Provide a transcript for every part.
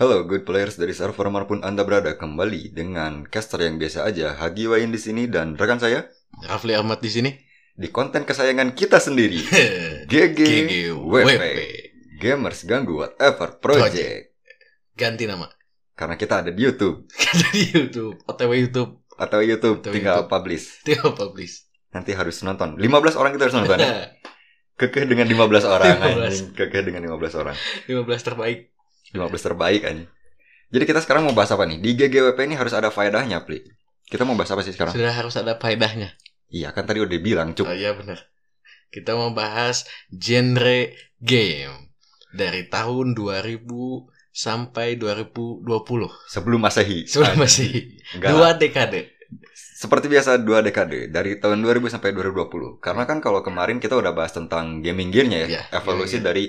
Halo good players dari server mana pun Anda berada kembali dengan caster yang biasa aja Hagi Wain di sini dan rekan saya Rafli Ahmad di sini. di konten kesayangan kita sendiri GG WP Gamers Ganggu Whatever Project Ganti nama. karena kita ada di YouTube Karena di YouTube, OTW YouTube, atau YouTube Atau tinggal YouTube. publish tinggal publish. nanti harus nonton 15 orang kita harus nonton ya? kekeh dengan 15 orang 15. anjing kekeh dengan 15 orang 15 terbaik. 15 terbaik anjing. Jadi kita sekarang mau bahas apa nih? Di GGWP ini harus ada faedahnya Pli. Kita mau bahas apa sih sekarang? Sudah harus ada faedahnya. iya kan tadi udah bilang cuk. Oh iya benar. Kita mau bahas genre game dari tahun 2000 sampai 2020. sebelum masehi. Sebelum masih Enggak dua dekade. Seperti biasa dua dekade. Dari tahun 2000 sampai 2020. Karena kan kalau kemarin kita udah bahas tentang gaming gearnya ya, Iya, evolusi gaming dari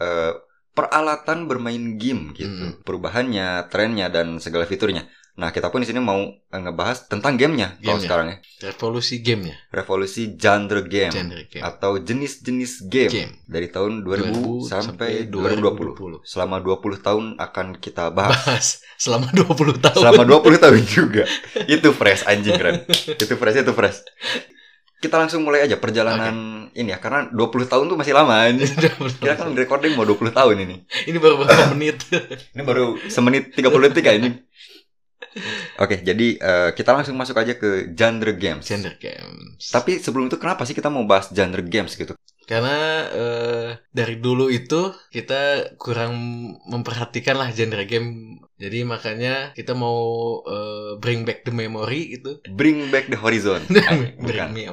eh, peralatan bermain game gitu, Hmm. perubahannya, trennya dan segala fiturnya. Nah kita pun di sini mau eh, ngebahas tentang gamenya kalau Gamenya. sekarang ya, Revolusi gamenya. revolusi genre game Genre game. atau jenis-jenis game, Game. dari tahun 2000, 2000 sampai sampai 2020. 2020. Selama 20 tahun akan kita bahas. Bahas selama 20 tahun. Selama 20 tahun juga. itu fresh anjing keren. Itu fresh itu fresh. Kita langsung mulai aja perjalanan ini ya karena 20 tahun tuh masih lama. 20 Kita kan recording mau 20 tahun ini. Ini baru beberapa menit. Ini baru semenit 30 detik anjing. Oke, jadi eh, kita langsung masuk aja ke genre games. Genre games. Tapi sebelum itu kenapa sih kita mau bahas genre games gitu? Karena eh, dari dulu itu kita kurang memperhatikan lah genre game. Jadi makanya kita mau eh, bring back the memory gitu. Bring back the horizon. Bring Bukan. me.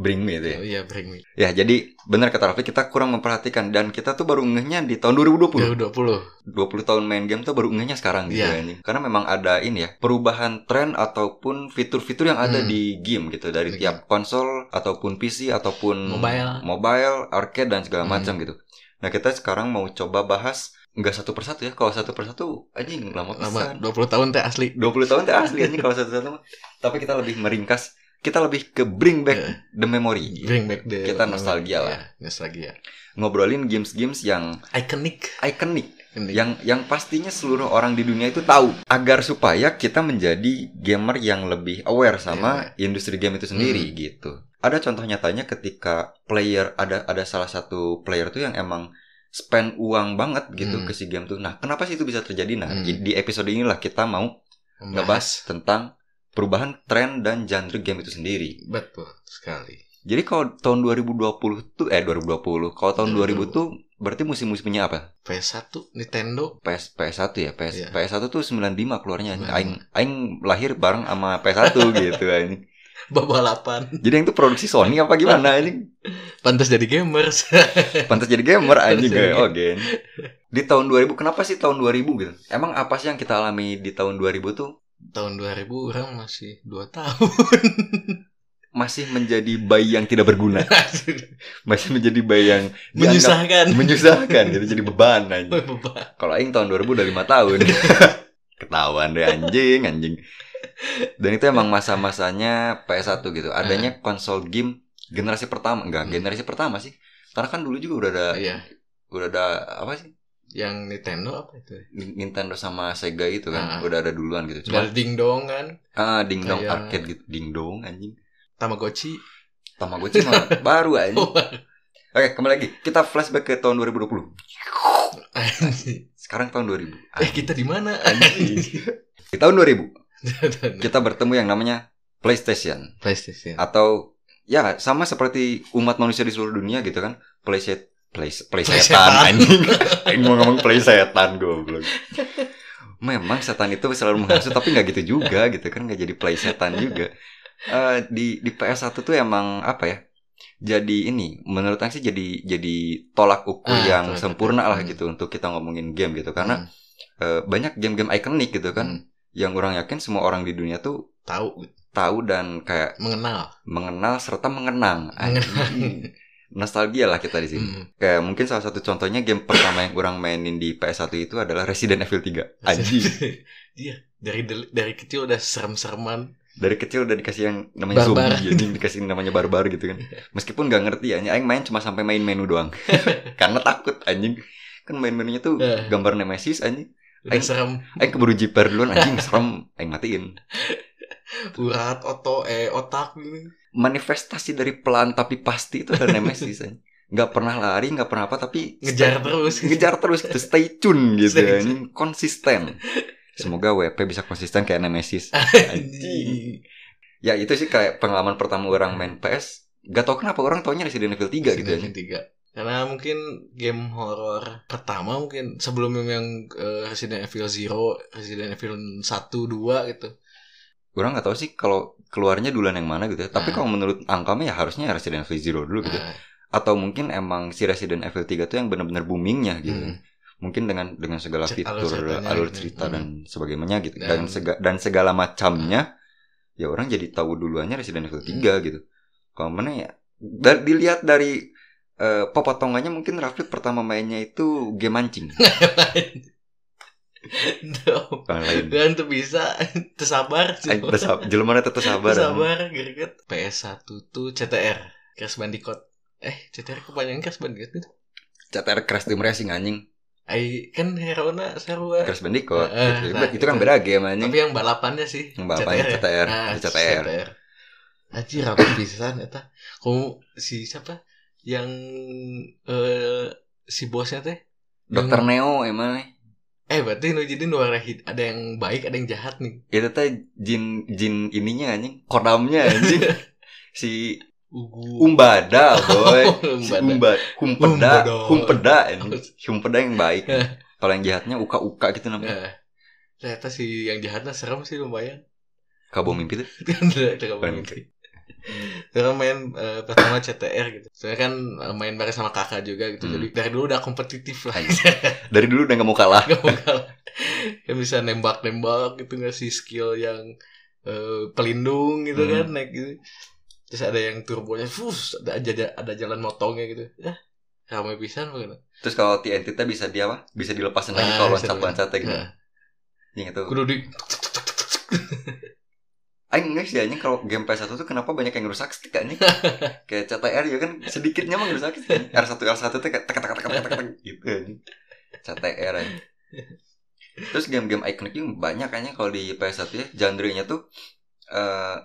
Bring me itu ya. Oh iya, bring me. Ya, jadi benar kata Raffi kita kurang memperhatikan dan kita tuh baru ngehnya di tahun 2020. 2020. 20 tahun main game tuh baru ngehnya sekarang gitu Iya. ya, anjing. Karena memang ada ini ya, perubahan tren ataupun fitur-fitur yang ada Hmm. di game gitu dari tiap konsol ataupun PC ataupun Mobile. mobile, arcade dan segala Hmm. macam gitu. Nah, kita sekarang mau coba bahas enggak satu persatu ya. Kalau satu persatu anjing lama Lama pisan. 20 tahun teh asli. 20 tahun teh asli anjing kalau satu-satu mah. Tapi kita lebih meringkas, kita lebih ke bring back Eh, the memory. bring back the Kita nostalgia lah. Ya, nostalgia. Ngobrolin games-games yang Iconic. ikonik Iconic. yang yang pastinya seluruh orang di dunia itu tahu agar supaya kita menjadi gamer yang lebih aware sama industri game itu sendiri Hmm. gitu. Ada contoh nyatanya ketika player ada ada salah satu player tuh yang emang spend uang banget gitu Hmm. ke si game tuh. Nah, kenapa sih itu bisa terjadi? Nah, Hmm. di di episode inilah kita mau ngebahas tentang perubahan tren dan genre game itu sendiri. Betul sekali. Jadi kalau tahun 2020 tuh eh 2020, kalau tahun 2000 2020. tuh berarti musim-musimnya apa? PS1 Nintendo PS PS1 ya PS Iya. PS1 tuh 95 keluarnya anjing. 95. aing aing lahir bareng sama PS1 gitu anjing. balapan. Jadi yang itu produksi Sony apa gimana anjing? Pantas jadi gamers. Pantas jadi gamer anjing kayak oh gen. Di tahun 2000 kenapa sih tahun 2000 gitu? Emang apa sih yang kita alami di tahun 2000 tuh tahun 2000 orang masih 2 tahun. masih menjadi bayi yang tidak berguna, masih menjadi bayi yang Menyusahkan. menyusahkan gitu jadi beban anjing. Beban. Kalau aing tahun 2000 udah 5 tahun. Ketahuan deh anjing, anjing. Dan itu emang masa-masanya PS1 gitu. Adanya konsol game generasi pertama, enggak, Hmm. generasi pertama sih. Karena kan dulu juga udah ada Iya, udah ada apa sih? Yang Nintendo apa itu? Ni- Nintendo sama Sega itu kan Ah. udah ada duluan gitu. Cuma ding dong kan, ah ding dong kayak- arcade gitu, ding dong anjing. Tamagotchi. Tamagotchi mah baru anjing. Oh, Oke, kembali lagi. Kita flashback ke tahun 2020. anjing. Sekarang tahun 2000. eh kita di mana? Anjing. Di tahun 2000 kita bertemu yang namanya PlayStation. PlayStation. atau ya sama seperti umat manusia di seluruh dunia gitu kan play set play play Play setan setan. anjing Aing mau ngomong play setan goblok memang setan itu selalu menghasut tapi nggak gitu juga gitu kan nggak jadi play setan juga Eh, di di PS1 tuh emang apa ya jadi ini menurut Aing sih jadi jadi tolak ukur Ah, yang tolak sempurna lah Hmm. gitu untuk kita ngomongin game gitu karena Hmm, eh, banyak game-game ikonik gitu kan hmm. yang orang yakin semua orang di dunia tuh tahu tahu dan kayak mengenal. mengenal serta mengenang. Mengenang. Nostalgia lah kita di sini. Hmm. Kayak mungkin salah satu contohnya game pertama yang orang mainin di PS1 itu adalah Resident Evil 3. Anjing. Iya, dari dari kecil udah serem-sereman. Dari kecil udah dikasih yang namanya Barbar. zombie, anjing dikasih namanya barbar gitu kan. Meskipun nggak ngerti ya, aing main cuma sampai main menu doang. Karena takut anjing. Kan main menunya tuh Eh. gambar Nemesis anjing. Aing- serem. Aing keburu jiper duluan anjing serem Aing matiin Urat, oto, eh, otak ini. manifestasi dari pelan tapi pasti itu adalah Nemesis nggak pernah lari nggak pernah apa tapi Ngejar stay- terus. ngejar terus gitu stay tune gitu Stay ya tune. ini konsisten semoga WP bisa konsisten kayak Nemesis ya itu sih kayak pengalaman pertama orang main PS gak tau kenapa orang taunya Resident Evil 3 gitu Resident aja Evil 3. Karena mungkin game horor pertama mungkin sebelum yang eh, Resident Evil Zero, Resident Evil 1, 2 gitu. Orang nggak tahu sih kalau keluarnya duluan yang mana gitu ya tapi Nah. kalau menurut angkanya ya harusnya Resident Evil Zero dulu gitu Nah, atau mungkin emang si Resident Evil 3 tuh yang benar-benar boomingnya gitu hmm. mungkin dengan dengan segala Cek alur fitur ceritanya alur gitu. cerita Hmm. dan sebagainya gitu Dan- dan sega- dan segala macamnya ya orang jadi tahu duluannya Resident Evil 3 Hmm. gitu kalau mana ya da- dilihat dari eh, pepotongannya mungkin Rafli pertama mainnya itu game mancing Kalau lain. Dan tuh bisa tersabar Aing tetap jelema tetap sabar Tersabar greget PS1 tuh CTR Crash Bandicoot. Eh CTR kepanjangan Crash Bandicoot itu? CTR Crash Team Racing anjing. Ai kan hero na sarua Crash Bandicoot. Eh, gitu. nah, itu kan itu. beda game anjing. Tapi yang balapannya sih yang bapaknya ya? CTR Nah, CTR CTR. Anjir apa pisan eta. Kamu si siapa? Yang eh si bosnya teh? Dokter Neo emang nih Eh berarti nu jadi nu ada hid- ada yang baik ada yang jahat nih. itu teh jin jin ininya anjing kodamnya anjing si Ugu. Umbada boy si. Umba Humpeda Umbada. Humpeda anjing Humpeda yang baik kalau yang jahatnya uka uka gitu namanya Nah, ternyata si yang jahatnya serem sih lumayan. kabau mimpi tuh Tidak mimpi. Karena main eh, pertama CTR gitu. Saya kan eh, main bareng sama kakak juga gitu. Hmm. Jadi dari dulu udah kompetitif lah. dari dulu udah gak mau kalah Gak mau kalah. Kan bisa nembak-nembak gitu ngasih skill yang eh, pelindung gitu Hmm. kan naik gitu. Terus ada yang turbonya, fus, ada aja ada jalan motongnya gitu. Ya, ramai pisan banget. terus kalau TNT teh bisa dia apa bisa dilepasin lagi Ah, kalau bisa loncat loncat gitu Nah, Yang itu kudu di Aing enggak sih anjing. Kalau game PS1 tuh kenapa banyak yang ngerusak stick anjing? Kayak CTR ya kan sedikitnya mah ngerusak stick anjing. R1 R1 tuh kayak tek tek tek tek tek tek gitu anjing. CTR anjing. Terus game-game ikonik juga banyak kayaknya kalau di PS1 ya genre-nya tuh eh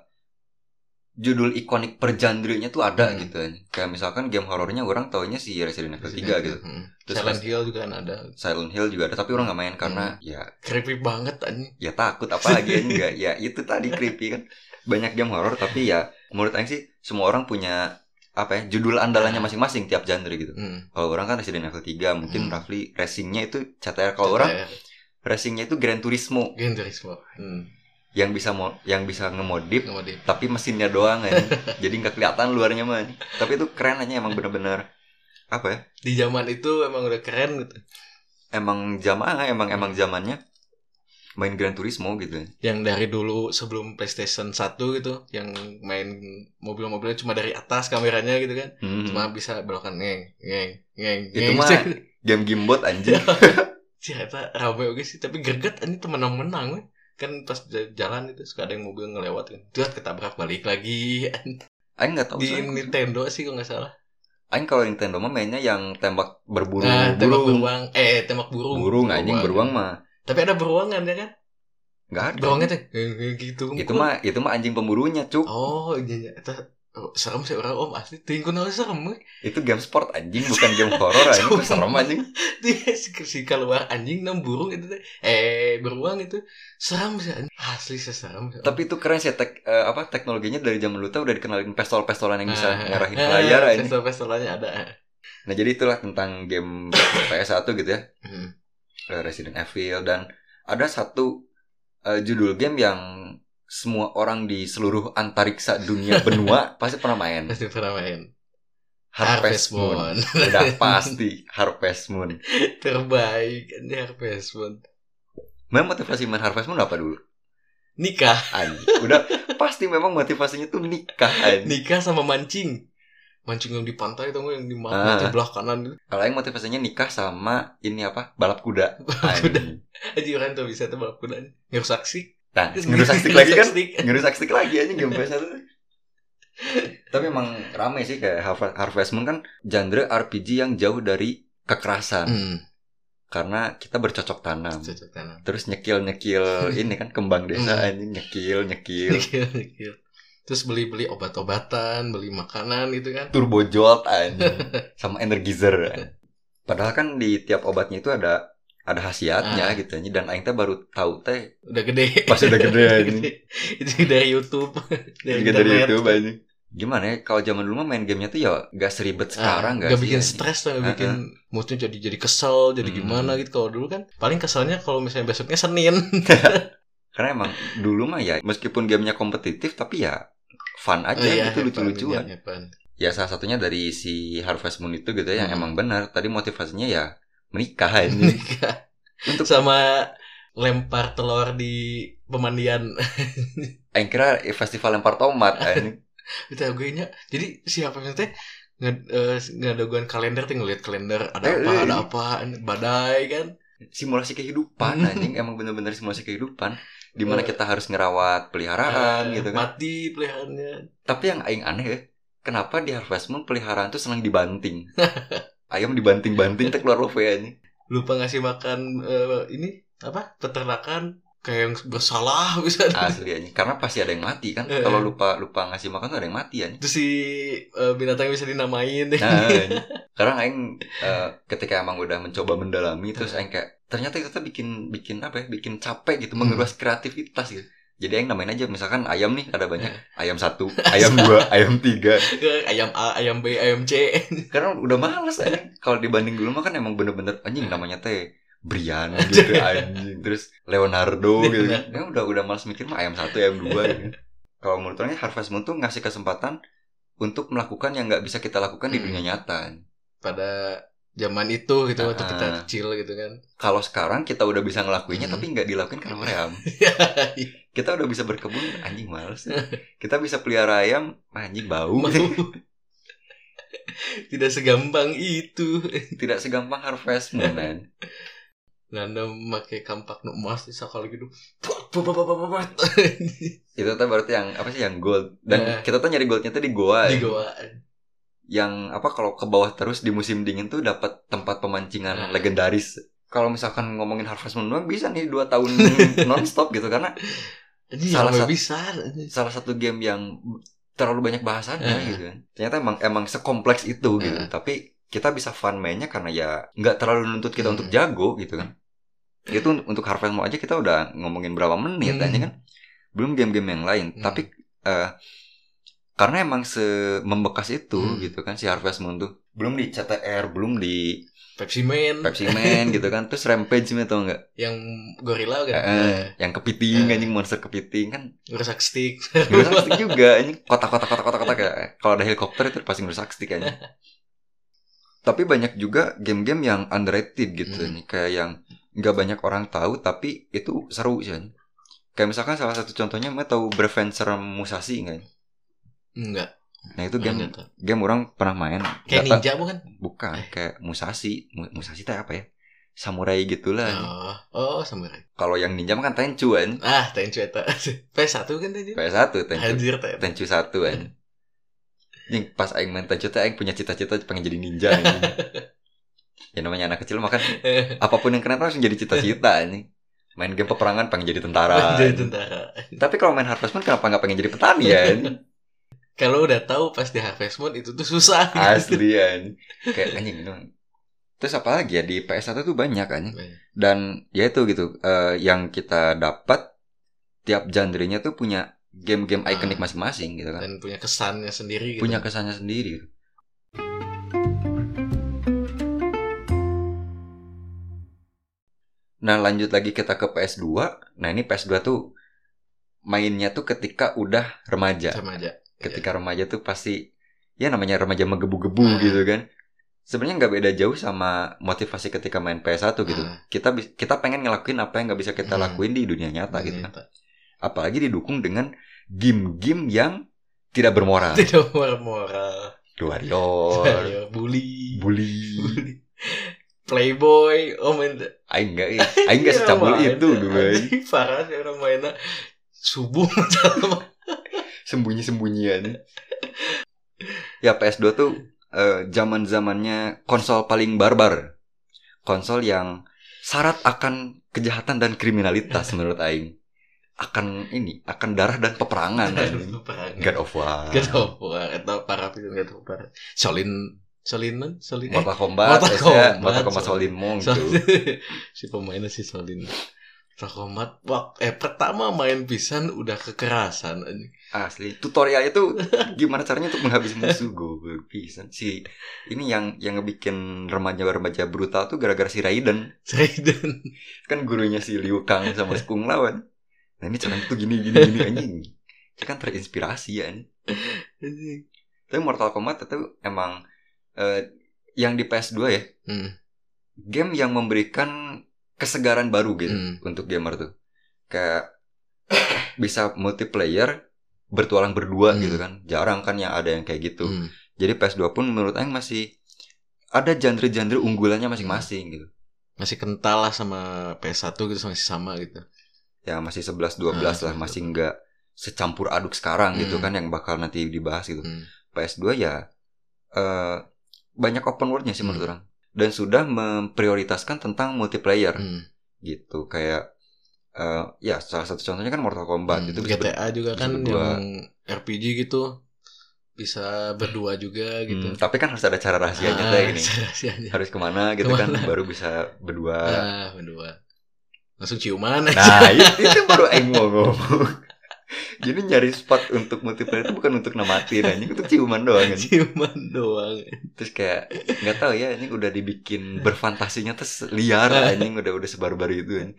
judul ikonik per genre-nya tuh ada Hmm. gitu kayak misalkan game horornya orang taunya si Resident Evil 3 gitu Hmm. Terus Silent Hill juga kan ada. Silent Hill juga ada tapi orang nggak main karena Hmm. ya Creepy banget anjing. ya takut apalagi anjing nggak ya itu tadi creepy kan banyak game horor tapi ya menurut Aing sih semua orang punya apa ya judul andalannya masing-masing tiap genre gitu Hmm. kalau orang kan Resident Evil 3 mungkin Hmm. Rafli racingnya itu CTR kalau orang racingnya itu Gran Turismo Gran Turismo. Hmm. Yang bisa mo yang bisa ngemodif di- tapi mesinnya doang kan jadi nggak kelihatan luarnya mah tapi itu keren aja emang bener-bener apa ya Di zaman itu emang udah keren gitu. emang zaman emang emang zamannya main Gran Turismo gitu Yang dari dulu sebelum PlayStation 1 gitu, yang main mobil-mobilnya cuma dari atas kameranya gitu kan. Hmm. Cuma bisa belokan ngeng, ngeng, ngeng, Itu ngeng. mah game gimbot anjing Cih, eta rame oke sih, tapi greget anjing temenang-menang we. Kan pas jalan itu suka ada yang mobil ngelewat kan. Tuh ketabrak balik lagi. Aing nggak tahu Di soalnya. Nintendo sih kalau nggak salah. Aing kalau Nintendo mah mainnya yang tembak berburu Nah, tembak burung. beruang. Eh, tembak burung. Burung anjing beruang mah Tapi ada beruangan ya kan? nggak ada. Beruangnya tuh eh, gitu. Itu mah itu mah anjing pemburunya, cuk. Oh, iya iya. Oh, serem sih orang om asli. Tingku naon serem we. Itu game sport anjing bukan game horor anjing. Serem anjing. Dia si, si keluar anjing nem burung itu teh. Eh, beruang itu serem sih anjing. Asli sih serem. sih. Tapi itu keren sih tek, eh, apa teknologinya dari zaman dulu tuh udah dikenalin pistol-pistolan yang bisa Ah, ngarahin ah, layar anjing. Pistol-pistolannya ada. Nah, jadi itulah tentang game PS1 gitu ya. Hmm. Eh, Resident Evil dan ada satu eh, judul game yang semua orang di seluruh antariksa dunia benua pasti pernah main. Pasti pernah main. Harvest Moon. Udah pasti Harvest Moon. Terbaik ini Harvest Moon. Memang motivasi main Harvest Moon apa dulu? Nikah, Anjing. Udah pasti memang motivasinya tuh nikah nikah sama mancing. Mancing yang di pantai tuh yang di Ah. mana sebelah kanan. Kalau yang motivasinya nikah sama ini apa? Balap kuda. Balap kuda. Aja orang tuh bisa tuh balap kuda. Ngerusak sih. Nah, ngerusak stick lagi kan? Ngerusak stick lagi aja game PS1 tuh. Tapi emang rame sih kayak Harvest Moon kan genre RPG yang jauh dari kekerasan. Hmm. karena kita bercocok tanam. Cocok tanam. Terus nyekil-nyekil ini kan kembang desa Hmm. ini nyekil-nyekil. Nyekil, nyekil. Terus beli-beli obat-obatan, beli makanan gitu kan. Turbo jolt anjing sama energizer. Padahal kan di tiap obatnya itu ada ada khasiatnya Ah. gitu dan aing teh baru tahu teh Udah gede. pas udah gede anjing. Itu dari YouTube. dari Juga dari. YouTube anjing. Gimana ya kalau zaman dulu mah main gamenya tuh ya gak seribet sekarang Ah, gak, sih, bikin anjing? stres tuh, nggak Ah, bikin moodnya jadi jadi kesel, jadi Hmm. gimana gitu. Kalau dulu kan paling keselnya kalau misalnya besoknya Senin. Karena emang dulu mah ya meskipun gamenya kompetitif tapi ya fun aja Iya, gitu lucu-lucuan. Ya salah satunya dari si Harvest Moon itu gitu ya yang Hmm. emang benar. Tadi motivasinya ya menikah ini. Untuk Sama lempar telur di pemandian. Aing kira festival lempar tomat anjing. Itu gue nya. Jadi siapa yang teh nggak eh, kalender tuh ngeliat kalender ada Eh, apa eh, ada apa badai kan Simulasi kehidupan anjing emang bener-bener simulasi kehidupan di mana kita harus ngerawat peliharaan gitu kan. mati peliharaannya Tapi yang aing aneh ya, kenapa di Harvest Moon peliharaan tuh senang dibanting? Ayam dibanting-banting teh keluar love anjing. lupa ngasih makan eh, ini apa peternakan kayak yang bersalah bisa Asli anjing. Karena pasti ada yang mati kan. Eh. Kalau lupa lupa ngasih makan tuh ada yang mati anjing. itu si eh, binatang bisa dinamain deh Nah, anjing. Karena aing eh, ketika emang udah mencoba mendalami terus aing kayak ternyata itu tuh bikin bikin apa ya? Bikin capek gitu, Hmm. menguras kreativitas gitu. Jadi aing namain aja misalkan ayam nih ada banyak. Eh. Ayam satu, ayam dua, ayam tiga. ayam A ayam B ayam C Karena udah males anjing. Kalau dibanding dulu mah kan emang bener-bener anjing namanya teh Brian gitu anjing. Terus Leonardo gitu kan. Ya udah udah males mikir mah ayam satu, ayam dua gitu. Kalau menurut orangnya Harvest Moon tuh ngasih kesempatan untuk melakukan yang nggak bisa kita lakukan di Hmm. dunia nyata. pada zaman itu gitu waktu Ah. kita kecil gitu kan Kalau sekarang kita udah bisa ngelakuinnya Hmm. tapi nggak dilakuin karena ayam. Kita udah bisa berkebun anjing males. Kita bisa pelihara ayam anjing bau. Tidak segampang itu Tidak segampang Harvest Moon man. Nanda pakai kampak nu emas di sekali gitu. Itu tuh berarti yang apa sih yang gold dan Nah. kita tuh nyari goldnya tuh di goa. di ya. Yang apa kalau ke bawah terus di musim dingin tuh dapat tempat pemancingan Nah. legendaris. Kalau misalkan ngomongin Harvest Moon doang bisa nih dua tahun nonstop gitu karena ini Salah satu- bisa salah satu game yang terlalu banyak bahasanya Nah. gitu kan. Ternyata emang emang sekompleks itu gitu. Nah. Tapi kita bisa fun mainnya karena ya nggak terlalu nuntut kita Hmm. untuk jago gitu kan. Itu un- untuk Harvest Moon aja kita udah ngomongin berapa menit Hmm. aja kan. Belum game-game yang lain. Hmm. Tapi eh, karena emang se membekas itu Hmm. gitu kan si Harvest Moon tuh. Belum di CTR, belum di Pepsi Man Pepsi Man gitu kan. Terus Rampage nih tau nggak? yang gorila kan Eh, eh, yang kepiting Eh. anjing monster kepiting kan ngerusak stick ngerusak stick juga anjing kotak-kotak kotak-kotak kotak ya. Kalau ada helikopter itu pasti ngerusak stick anjing. Tapi banyak juga game-game yang underrated gitu Hmm. nih, kayak yang nggak banyak orang tahu tapi itu seru sih. Kayak misalkan salah satu contohnya, mau tahu Brevenser Musashi nggak? Enggak Nah itu game enggak game orang pernah main. kayak ninja bukan Bukan, Eh. kayak Musashi. Mu- Musashi teh apa ya? Samurai gitulah. oh oh samurai Kalau yang ninja kan Tenchu kan. ah Tenchu eta PS1 kan tadi PS1 Tenchu. Teh Tenchu 1 kan. Yang pas aing main Tenchu teh aing punya cita-cita pengen jadi ninja anjing. ya namanya anak kecil makan apa pun yang kena langsung jadi cita-cita anjing. Main game peperangan pengen jadi tentara. jadi anjing. tentara Tapi kalau main Harvest Moon kenapa nggak pengen jadi petani ya? Kalau udah tahu pas di Harvest Moon itu tuh susah Asli anjing. Kayak anjing itu. Terus apa lagi ya di PS1 tuh banyak anjing. Dan ya itu gitu eh, yang kita dapat tiap genre-nya tuh punya game-game Ah. ikonik masing-masing gitu kan. dan punya kesannya sendiri gitu. Punya kesannya sendiri. gitu. Nah lanjut lagi kita ke PS2 Nah ini PS2 tuh Mainnya tuh ketika udah remaja sama Ketika remaja tuh pasti Ya namanya remaja menggebu-gebu Ah. gitu kan Sebenarnya nggak beda jauh sama motivasi ketika main PS1 gitu Ah. Kita kita pengen ngelakuin apa yang nggak bisa kita Hmm. lakuin di dunia nyata gitu kan. Apalagi didukung dengan game-game yang tidak bermoral tidak moral Warrior Ayo, bully Bully Bully. Playboy oh main Aing nggak Aing nggak secabul Iya, itu dulu Aing. anjing, parah sih orang mainnya subuh sembunyi-sembunyian. ya PS2 tuh zaman zamannya konsol paling barbar. Konsol yang syarat akan kejahatan dan kriminalitas menurut aing akan ini akan darah dan peperangan. Peperangan. God of War God of War atau para film God of War. Solin Solinan Solin eh, Mortal Kombat Mortal Kombat, Mortal Kombat Sol- Solin Mong gitu si pemainnya si Solin. Mortal Kombat wak, eh pertama main pisan udah kekerasan asli tutorial itu gimana caranya untuk menghabisi musuh gue pisan si ini yang yang ngebikin remaja-remaja brutal tuh gara-gara si Raiden Raiden. kan gurunya si Liu Kang sama si Kung Lao kan nah ini caranya tuh gini gini gini anjing dia kan terinspirasi ya. Anjing. tapi Mortal Kombat itu emang eh, yang di PS2 ya Hmm. game yang memberikan kesegaran baru gitu Hmm. untuk gamer tuh kayak bisa multiplayer bertualang berdua Hmm. gitu kan jarang kan yang ada yang kayak gitu Hmm. jadi PS2 pun menurut Aing masih ada genre-genre unggulannya masing-masing gitu Masih kental lah sama PS1 gitu masih sama gitu. ya masih 11 12 Ah, lah masih nggak secampur aduk sekarang gitu Hmm. kan yang bakal nanti dibahas gitu Hmm. PS2 ya eh banyak open worldnya sih Hmm. menurut orang dan sudah memprioritaskan tentang multiplayer Hmm. gitu kayak eh ya salah satu contohnya kan Mortal Kombat Hmm, itu bisa ber- GTA juga bisa kan berdua. yang RPG gitu bisa berdua juga gitu. Hmm, tapi kan harus ada cara rahasianya Ah, ya gini rahasianya. harus ke mana gitu kan Ke mana? baru bisa berdua Ah, berdua. Langsung ciuman aja. nah itu, itu baru Aing mau ngomong jadi nyari spot untuk multiplayer itu bukan untuk namatin anjing untuk ciuman doang kan ciuman doang. terus kayak nggak tahu ya ini udah dibikin berfantasinya terus liar anjing udah udah sebar-baru itu anjing.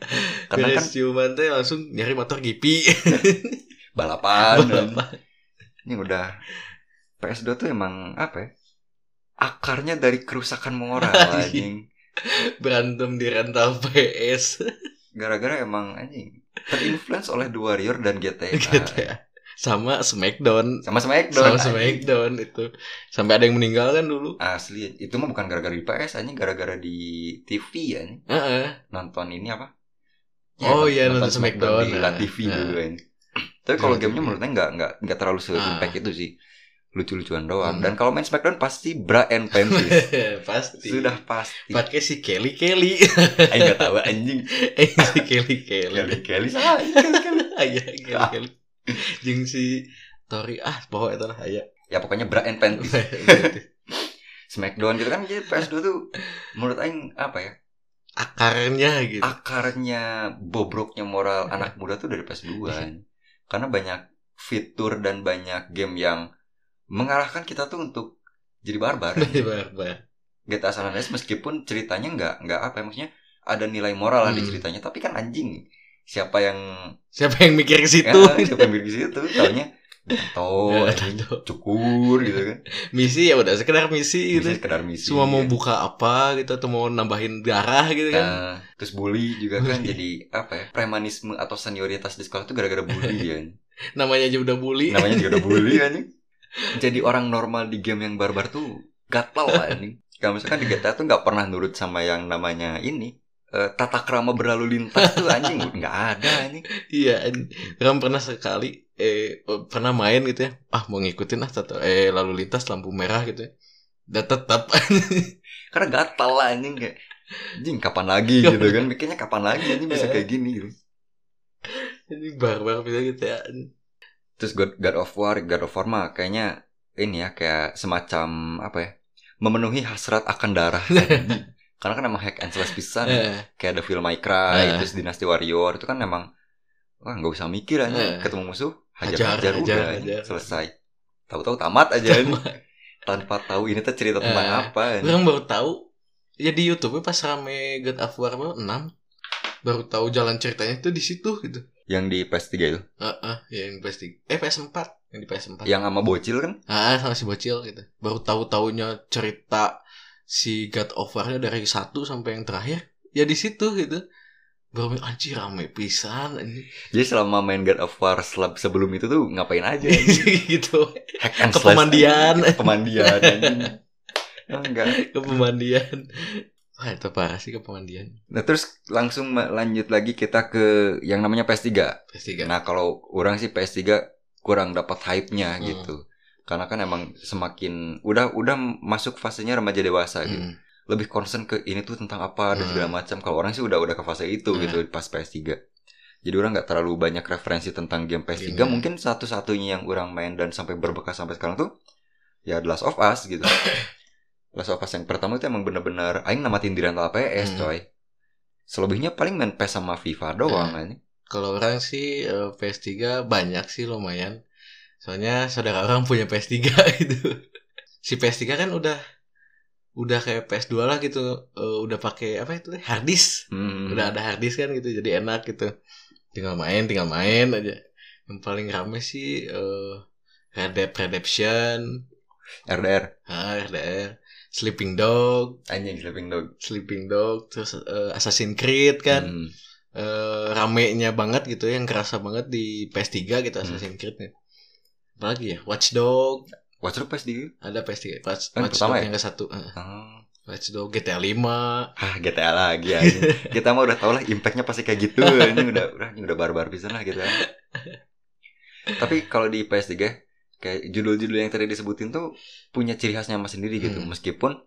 karena kan ciuman teh langsung nyari motor gipi. balapan Balapan. ini udah PS2 tuh emang apa ya akarnya dari kerusakan moral anjing Berantem di rental PS. gara-gara emang anjing terinfluence oleh The Warrior dan GTA, GTA. Sama Smackdown. sama Smackdown Sama. Smackdown itu. Sampai ada yang meninggal kan dulu. asli itu mah bukan gara-gara di PS anjing gara-gara di TV ya Heeh. nonton ini apa Oh iya, nonton Smackdown. di La Nah, TV nah. dulu kan tapi kalau Di La gamenya TV. menurut saya nggak nggak nggak terlalu se Ah. itu sih lucu-lucuan doang Hmm. dan kalau main Smackdown pasti bra and panties Pasti. sudah pasti pakai si Kelly Kelly. Aing nggak tahu anjing eh si Kelly Kelly. Kelly Kelly salah Kelly Kelly Aya Kelly. Jeung si Tori ah pokoknya itu lah aya. ya pokoknya bra and panties Smackdown gitu kan jadi PS2 tuh menurut Aing apa ya Akarnya gitu. akarnya bobroknya moral anak muda tuh dari PS2 karena banyak fitur dan banyak game yang mengarahkan kita tuh untuk jadi barbar Barbar. GTA San Andreas meskipun ceritanya nggak nggak apa ya maksudnya ada nilai moral lah di Hmm. ceritanya tapi kan anjing siapa yang Siapa yang mikir ke situ? ya, siapa yang bikin situ taunya tato Ya, tato. cukur gitu kan misi ya udah sekedar misi gitu. bisa sekedar misi Cuma mau ya. buka apa gitu atau mau nambahin darah gitu kan. Nah, terus bully juga kan Bully. jadi apa ya premanisme atau senioritas di sekolah tuh gara-gara bully ya Namanya aja udah bully. namanya juga udah bully anjing jadi orang normal di game yang barbar tuh gatel lah anjing kalau misalkan di GTA tuh nggak pernah nurut sama yang namanya ini. Eh, tata krama berlalu lintas tuh anjing. Nggak ada anjing Iya, an- Ram pernah sekali eh pernah main gitu ya. Ah, mau ngikutin ah tato eh lalu lintas lampu merah gitu ya. Dan tetap. Karena gatal lah anjing kayak anjing kapan lagi? Gitu kan. mikirnya kapan lagi anjing bisa kayak gini gitu. Ini barbar bisa gitu ya. Terus God, God of War God of War mah kayaknya ini ya kayak semacam apa ya memenuhi hasrat akan darah karena kan emang hack and slash pisan Eh, kayak ada film My Cry Eh. terus Dynasty Warrior itu kan emang wah nggak usah mikir aja Eh. ketemu musuh hajar Hajar, hajar, hajar, udah hajar. selesai tahu-tahu tamat aja ini. tanpa tahu ini tuh cerita tentang Eh. apa ini. Orang baru tahu ya di YouTube pas rame God of War 6 baru tahu jalan ceritanya tuh di situ gitu. Yang di PS3 itu Heeh, yang PS3. Eh PS4, yang di PS4. yang sama bocil kan Ah, sama si bocil gitu. Baru tahu-taunya cerita si God of War-nya dari satu sampai yang terakhir. Ya di situ gitu. Baru anjir rame pisan anjir. jadi selama main God of War sebelum itu tuh ngapain aja gitu. hack and Ke pemandian. pemandian anjing. Oh, enggak Ke pemandian. Wah, itu parah sih ke pemandian. Nah terus langsung lanjut lagi kita ke yang namanya PS3. PS3. Nah kalau orang sih PS3 kurang dapat hype-nya Hmm. gitu. Karena kan emang semakin udah udah masuk fasenya remaja dewasa gitu. Hmm. lebih concern ke ini tuh tentang apa dan Hmm. segala macam. Kalau orang sih udah udah ke fase itu Hmm. gitu pas PS3. Jadi orang nggak terlalu banyak referensi tentang game PS3. Game. Mungkin satu-satunya yang orang main dan sampai berbekas sampai sekarang tuh ya The Last of Us gitu. Last of Us yang pertama itu emang bener-bener aing namatin di rental PS Hmm. coy. Selebihnya paling main PES sama FIFA doang Hmm. ini. Kalau orang sih eh, PS3 banyak sih lumayan. Soalnya saudara orang punya PS3 gitu. Si PS3 kan udah udah kayak PS2 lah gitu. Eh, udah pakai apa itu? Hard disk. Hmm. Udah ada hard disk kan gitu. Jadi enak gitu. Tinggal main, tinggal main aja. Yang paling rame sih eh Red Dead Redemption, RDR ah, RDR, Sleeping Dog, anjing Sleeping Dog. Sleeping Dog, terus eh, Assassin's Creed kan. Hmm. eh ramenya banget gitu yang kerasa banget di PS3 gitu Hmm. Assassin's Creed nya. Apalagi ya Watch Dog Watch Dogs PS3. ada PS3 Watch, Kan Watch Dog ya? yang ke satu eh, Oh. Watch Dog GTA 5 Ah GTA lagi ya. kita mah udah tau lah impactnya pasti kayak gitu. ini udah udah ini udah barbar pisan lah gitu. Tapi kalau di PS3 kayak judul-judul yang tadi disebutin tuh punya ciri khasnya mas sendiri gitu. Hmm. Meskipun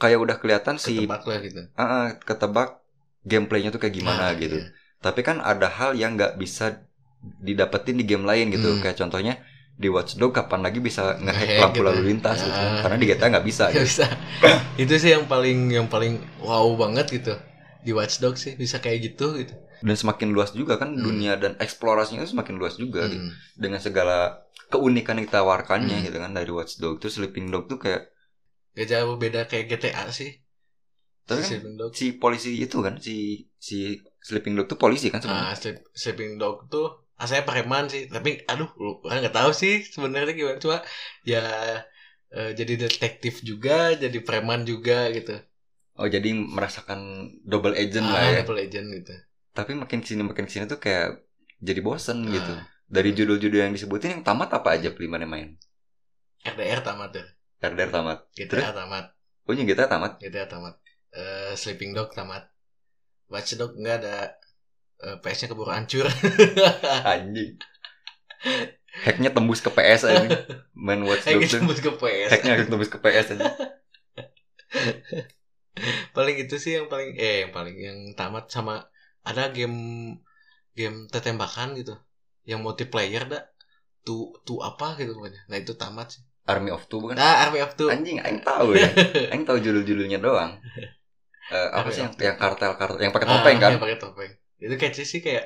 kayak udah kelihatan si ketebak lah gitu Ah, ah, ketebak gameplaynya tuh kayak gimana Nah, gitu. iya. Tapi kan ada hal yang nggak bisa didapetin di game lain gitu. Hmm. Kayak contohnya di Watch Dogs kapan lagi bisa ngehack lampu gitu. lalu lintas gitu. Ah. Karena di GTA nggak bisa gitu. bisa itu sih yang paling yang paling wow banget gitu di Watch Dogs sih bisa kayak gitu gitu Dan semakin luas juga kan Hmm. dunia dan eksplorasinya itu semakin luas juga gitu. Hmm. dengan segala keunikan yang ditawarkannya Hmm. gitu kan dari Watch Dogs terus Sleeping Dog tuh kayak gak jauh beda kayak GTA sih tapi Si kan si polisi itu kan si si Sleeping Dog tuh polisi kan sebenarnya Ah, Sleep- Sleeping Dog tuh asalnya preman sih, tapi aduh, orang nggak tahu sih sebenarnya gimana cuma ya eh, jadi detektif juga, jadi preman juga gitu. oh jadi merasakan double agent lah ah, ya double agent gitu. tapi makin ke sini makin ke sini tuh kayak jadi bosen Ah. gitu dari judul-judul yang disebutin yang tamat apa aja beli mana main? RDR tamat deh, RDR tamat. GTA tamat, oh ini kita tamat? GTA tamat, Eh, Sleeping Dog tamat, Watch Dog nggak ada. Eh, PS-nya keburu hancur. anjing. Hacknya tembus ke PS aja main Watch gitu tuh. buat ke PS. hacknya tembus ke PS aja paling itu sih yang paling eh yang paling yang tamat sama ada game game tetembakan gitu yang multiplayer dah tuh tuh apa gitu pokoknya. Nah itu tamat sih. Army of Two bukan? Nah Army of Two. Anjing aing tahu ya. Aing tahu judul-judulnya doang. Eh, apa Army sih yang yang kartel kartel yang pakai Ah, topeng kan? yang pakai topeng. Itu kayak sih kayak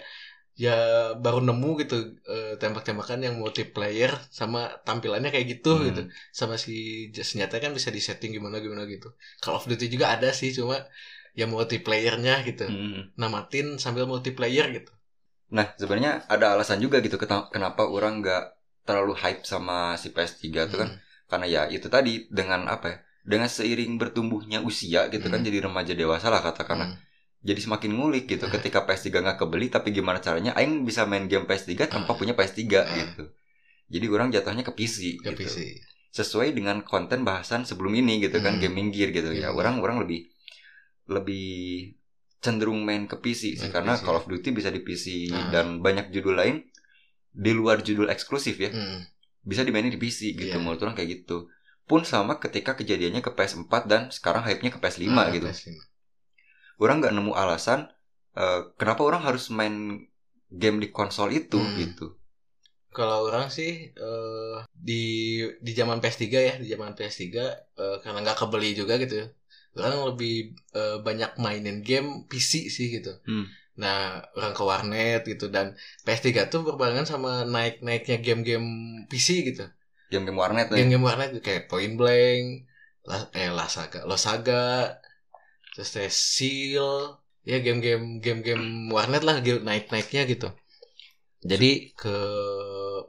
ya baru nemu gitu eh, tembak-tembakan yang multiplayer sama tampilannya kayak gitu Hmm. gitu. Sama si senjata kan bisa disetting gimana gimana gitu. Call of Duty juga ada sih cuma ya multiplayernya gitu. Hmm. namatin sambil multiplayer gitu Nah, sebenarnya ada alasan juga gitu kenapa orang nggak terlalu hype sama si PS3 tuh kan. Hmm. Karena ya itu tadi dengan apa ya? Dengan seiring bertumbuhnya usia gitu kan Hmm. jadi remaja dewasa lah katakanlah. Hmm. Jadi semakin ngulik gitu Hmm. ketika PS3 nggak kebeli tapi gimana caranya aing bisa main game PS3 tanpa Hmm. punya PS3 Hmm. gitu. Jadi orang jatuhnya ke PC ke gitu. PC Sesuai dengan konten bahasan sebelum ini gitu kan gaming gear gitu ya. Gaming. Orang orang lebih lebih cenderung main ke PC sih Main karena PC. Call of Duty bisa di PC Ah. dan banyak judul lain di luar judul eksklusif ya Hmm. bisa dimainin di PC gitu Iya. menurut orang kayak gitu pun sama ketika kejadiannya ke PS4 dan sekarang hype-nya ke PS5 Ah, gitu PS5. orang nggak nemu alasan eh, kenapa orang harus main game di konsol itu Hmm. gitu Kalau orang sih eh, di di zaman PS3 ya, di zaman PS3 eh, karena nggak kebeli juga gitu. Orang lebih eh, banyak mainin game PC sih gitu. Hmm. Nah, orang ke warnet gitu dan PS3 tuh berbarengan sama naik-naiknya game-game PC gitu. game-game warnet ya. Game-game warnet kayak Point Blank, La, eh Lasaga, Losaga, terus teh Seal, ya game-game game-game warnet lah naik-naiknya gitu. Jadi ke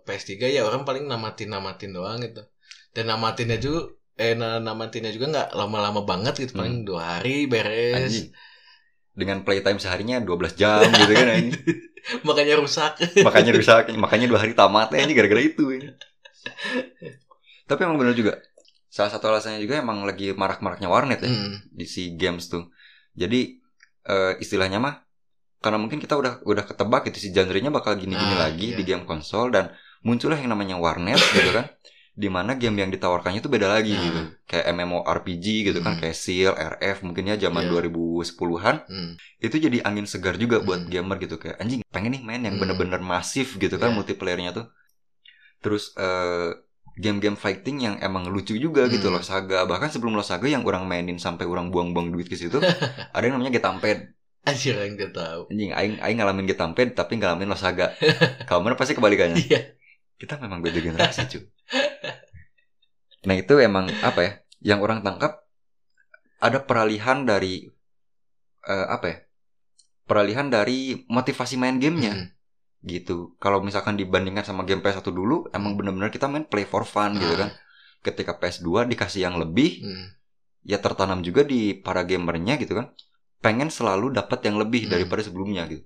PS3 ya orang paling namatin-namatin doang gitu. Dan namatinnya juga eh na- namatinnya juga nggak lama-lama banget gitu, paling dua hari beres. Anjing. dengan playtime seharinya 12 jam gitu kan anjing. Makanya rusak. makanya rusak makanya dua hari tamat ya ini gara-gara itu ini. tapi emang bener juga salah satu alasannya juga emang lagi marak-maraknya warnet ya Hmm. di si games tuh jadi eh, istilahnya mah karena mungkin kita udah udah ketebak itu si genre-nya bakal gini-gini Ah, lagi iya. di game konsol dan muncullah yang namanya warnet gitu kan di mana game yang ditawarkannya itu beda lagi Nah. gitu kayak MMORPG gitu kan Hmm. kayak Seal, RF mungkin ya zaman Iya. 2010-an Hmm. itu jadi angin segar juga buat Hmm. gamer gitu kayak anjing pengen nih main yang Hmm. bener-bener masif gitu kan Iya. multiplayernya tuh terus eh, game-game fighting yang emang lucu juga gitu Hmm. loh saga bahkan sebelum lo saga yang orang mainin sampai orang buang-buang duit ke situ ada yang namanya Getamped Anjir yang gak tahu. anjing aing aing ngalamin Getamped tapi ngalamin lo saga kalau mana pasti kebalikannya Iya. kita memang beda generasi cuy nah itu emang apa ya yang orang tangkap ada peralihan dari eh, apa ya peralihan dari motivasi main gamenya Hmm. gitu kalau misalkan dibandingkan sama game PS1 dulu emang bener-bener kita main play for fun gitu Ah. kan ketika PS2 dikasih yang lebih Hmm. ya tertanam juga di para gamernya gitu kan pengen selalu dapat yang lebih Hmm. daripada sebelumnya gitu